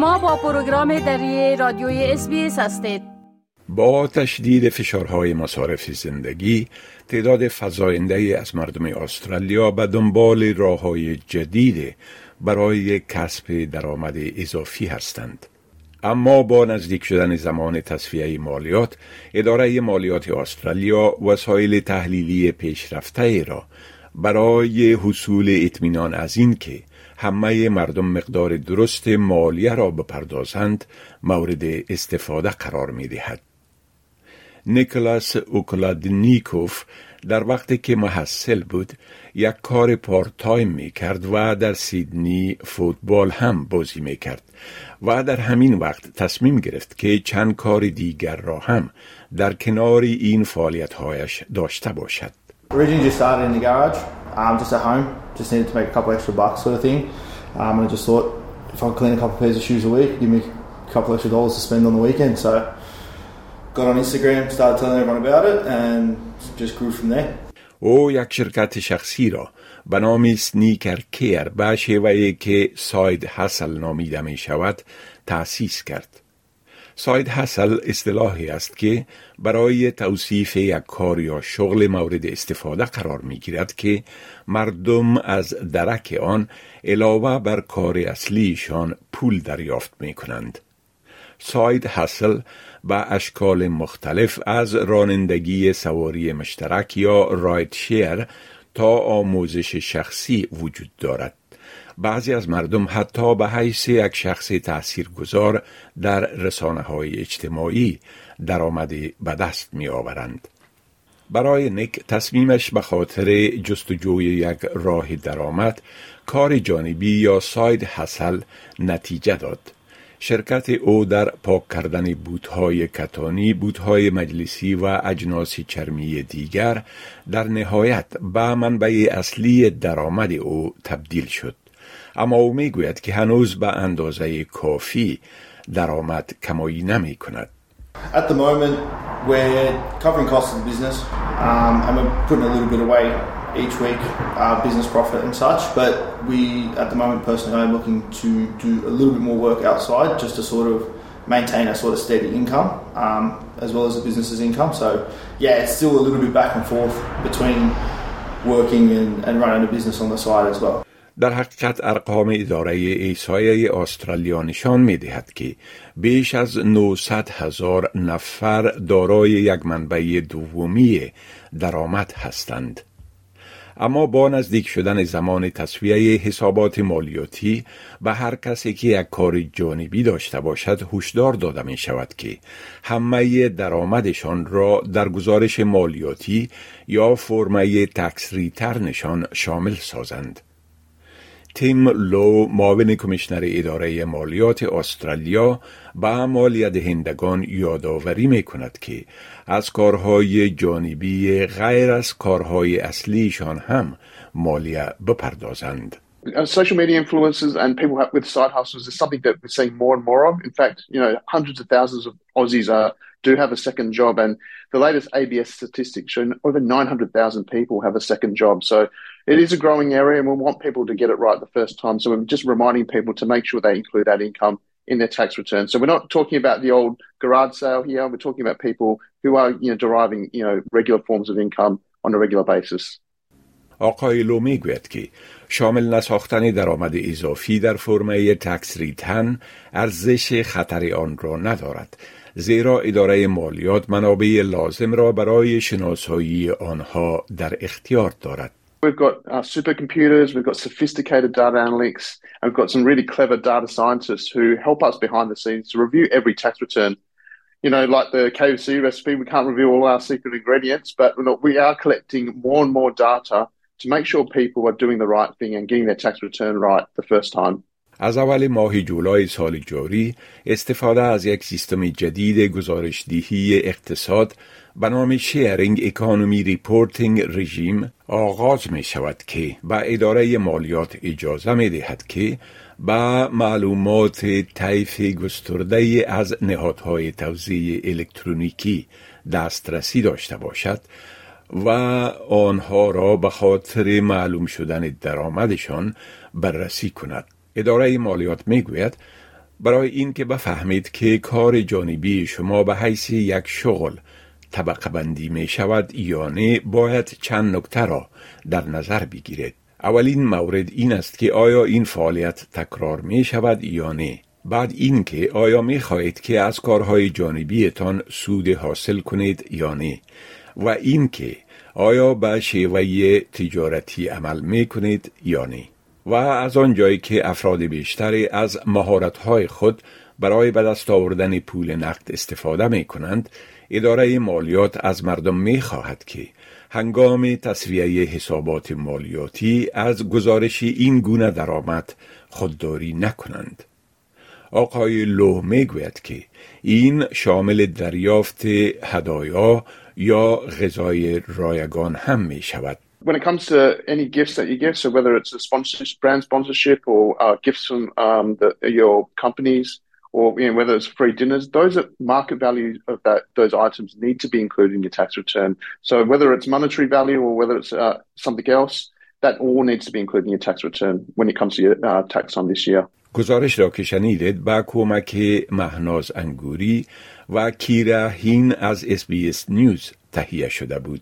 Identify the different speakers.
Speaker 1: شما با پروگرام دری رادیوی اس هستید.
Speaker 2: با تشدید فشارهای مصارف زندگی تعداد فزاینده از مردم استرالیا به دنبال راه های جدید برای کسب درآمد اضافی هستند. اما با نزدیک شدن زمان تصفیه مالیات اداره مالیات استرالیا وسایل تحلیلی پیشرفته را برای حصول اطمینان از این که همه مردم مقدار درست مالیه را بپردازند مورد استفاده قرار می دهد. نیکلاس اوکلادنیکوف در وقتی که محصل بود یک کار part time می کرد و در سیدنی فوتبال هم بازی می کرد و در همین وقت تصمیم گرفت که چند کار دیگر را هم در کنار این فعالیت هایش داشته باشد.
Speaker 3: Originally started um, just at home, just needed to make a couple extra bucks sort of thing. Um, and I just thought if I clean a couple of pairs of shoes a week, give me a couple extra dollars to spend on the weekend. So got on Instagram, started telling everyone about it and just grew from there.
Speaker 2: او یک شرکت شخصی را به نام سنیکر کیر به شیوهی که ساید حسل نامیده می شود تأسیس کرد. ساید حسل اصطلاحی است که برای توصیف یک کار یا شغل مورد استفاده قرار می گیرد که مردم از درک آن علاوه بر کار اصلیشان پول دریافت می کنند. ساید حسل به اشکال مختلف از رانندگی سواری مشترک یا رایت شیر تا آموزش شخصی وجود دارد. بعضی از مردم حتی به حیث یک شخص تاثیرگذار در رسانه های اجتماعی درآمد به دست می آورند. برای نیک تصمیمش به خاطر جستجوی یک راه درآمد کار جانبی یا ساید حسل نتیجه داد. شرکت او در پاک کردن بوتهای کتانی، بوتهای مجلسی و اجناس چرمی دیگر در نهایت به منبع اصلی درآمد او تبدیل شد. اما او می گوید که هنوز به اندازه کافی درآمد کمایی نمی کند.
Speaker 3: At the moment, we're covering costs of the business um, and we're putting a little bit away each week, uh, business profit and such. But we, at the moment, personally, I'm looking to do a little bit more work outside just to sort of maintain a sort of steady income um, as well as the business's income. So, yeah, it's still a little bit back and forth between working and, and running a business on the side as well.
Speaker 2: در حقیقت ارقام اداره ایسایه استرالیا نشان می دهد که بیش از 900 هزار نفر دارای یک منبع دومی درآمد هستند. اما با نزدیک شدن زمان تصویه حسابات مالیاتی به هر کسی که یک کار جانبی داشته باشد هشدار داده می شود که همه درآمدشان را در گزارش مالیاتی یا فرمه تکس ریترنشان شامل سازند. تیم لو معاون کمیشنر اداره مالیات استرالیا به مالیت دهندگان یادآوری می کند که از کارهای جانبی غیر از کارهای اصلیشان هم مالیه بپردازند.
Speaker 4: Uh, social media influencers and people with side hustles is something that we're seeing more and more of. In fact, you know, hundreds of thousands of Aussies are, do have a second job, and the latest ABS statistics show over 900,000 people have a second job. So it is a growing area, and we want people to get it right the first time. So we're just reminding people to make sure they include that income in their tax return. So we're not talking about the old garage sale here. We're talking about people who are, you know, deriving, you know, regular forms of income on a regular basis.
Speaker 2: آقای لو میگوید که شامل نساختن درآمد اضافی در فرمه تکس ریتن ارزش خطر آن را ندارد زیرا اداره مالیات منابع لازم را برای شناسایی آنها در اختیار دارد
Speaker 4: We've got uh, supercomputers, we've got sophisticated data analytics, and we've got some really clever data scientists who help us behind the scenes to review every tax return. You know, like the KFC recipe, we can't reveal all our secret ingredients, but we are collecting more and more data to make sure people are doing the right thing and getting their tax return right the first time.
Speaker 2: از اول ماه جولای سال جاری استفاده از یک سیستم جدید گزارشدهی اقتصاد به نام Sharing Economy Reporting Regime آغاز می شود که به اداره مالیات اجازه می دهد که با معلومات طیف گسترده از نهادهای توزیع الکترونیکی دسترسی داشته باشد و آنها را به خاطر معلوم شدن درآمدشان بررسی کند. اداره مالیات می‌گوید برای اینکه بفهمید که کار جانبی شما به حیث یک شغل طبقه بندی می شود یا نه باید چند نکته را در نظر بگیرید. اولین مورد این است که آیا این فعالیت تکرار می شود یا نه. بعد اینکه آیا می خواهید که از کارهای جانبیتان سود حاصل کنید یا نه و اینکه آیا به شیوه تجارتی عمل می کنید یا نه و از آنجایی که افراد بیشتری از مهارت‌های خود برای به دست آوردن پول نقد استفاده می کنند اداره مالیات از مردم می خواهد که هنگام تصویه حسابات مالیاتی از گزارش این گونه درآمد خودداری نکنند. آقای لو می گوید که این شامل دریافت هدایا یا غذای رایگان هم می شود.
Speaker 4: When it comes to any gifts that you give, so whether it's a sponsorship, brand sponsorship or uh, gifts from um, the, your companies, or you know, whether it's free dinners, those are market value of that those items need to be included in your tax return. So whether it's monetary value or whether it's uh, something else, that all needs to be included in your tax return when it comes to your uh, tax on this year.
Speaker 2: گزارش را که شنیدید با کمک مهناز انگوری و کیرا هین از اس نیوز تهیه شده بود.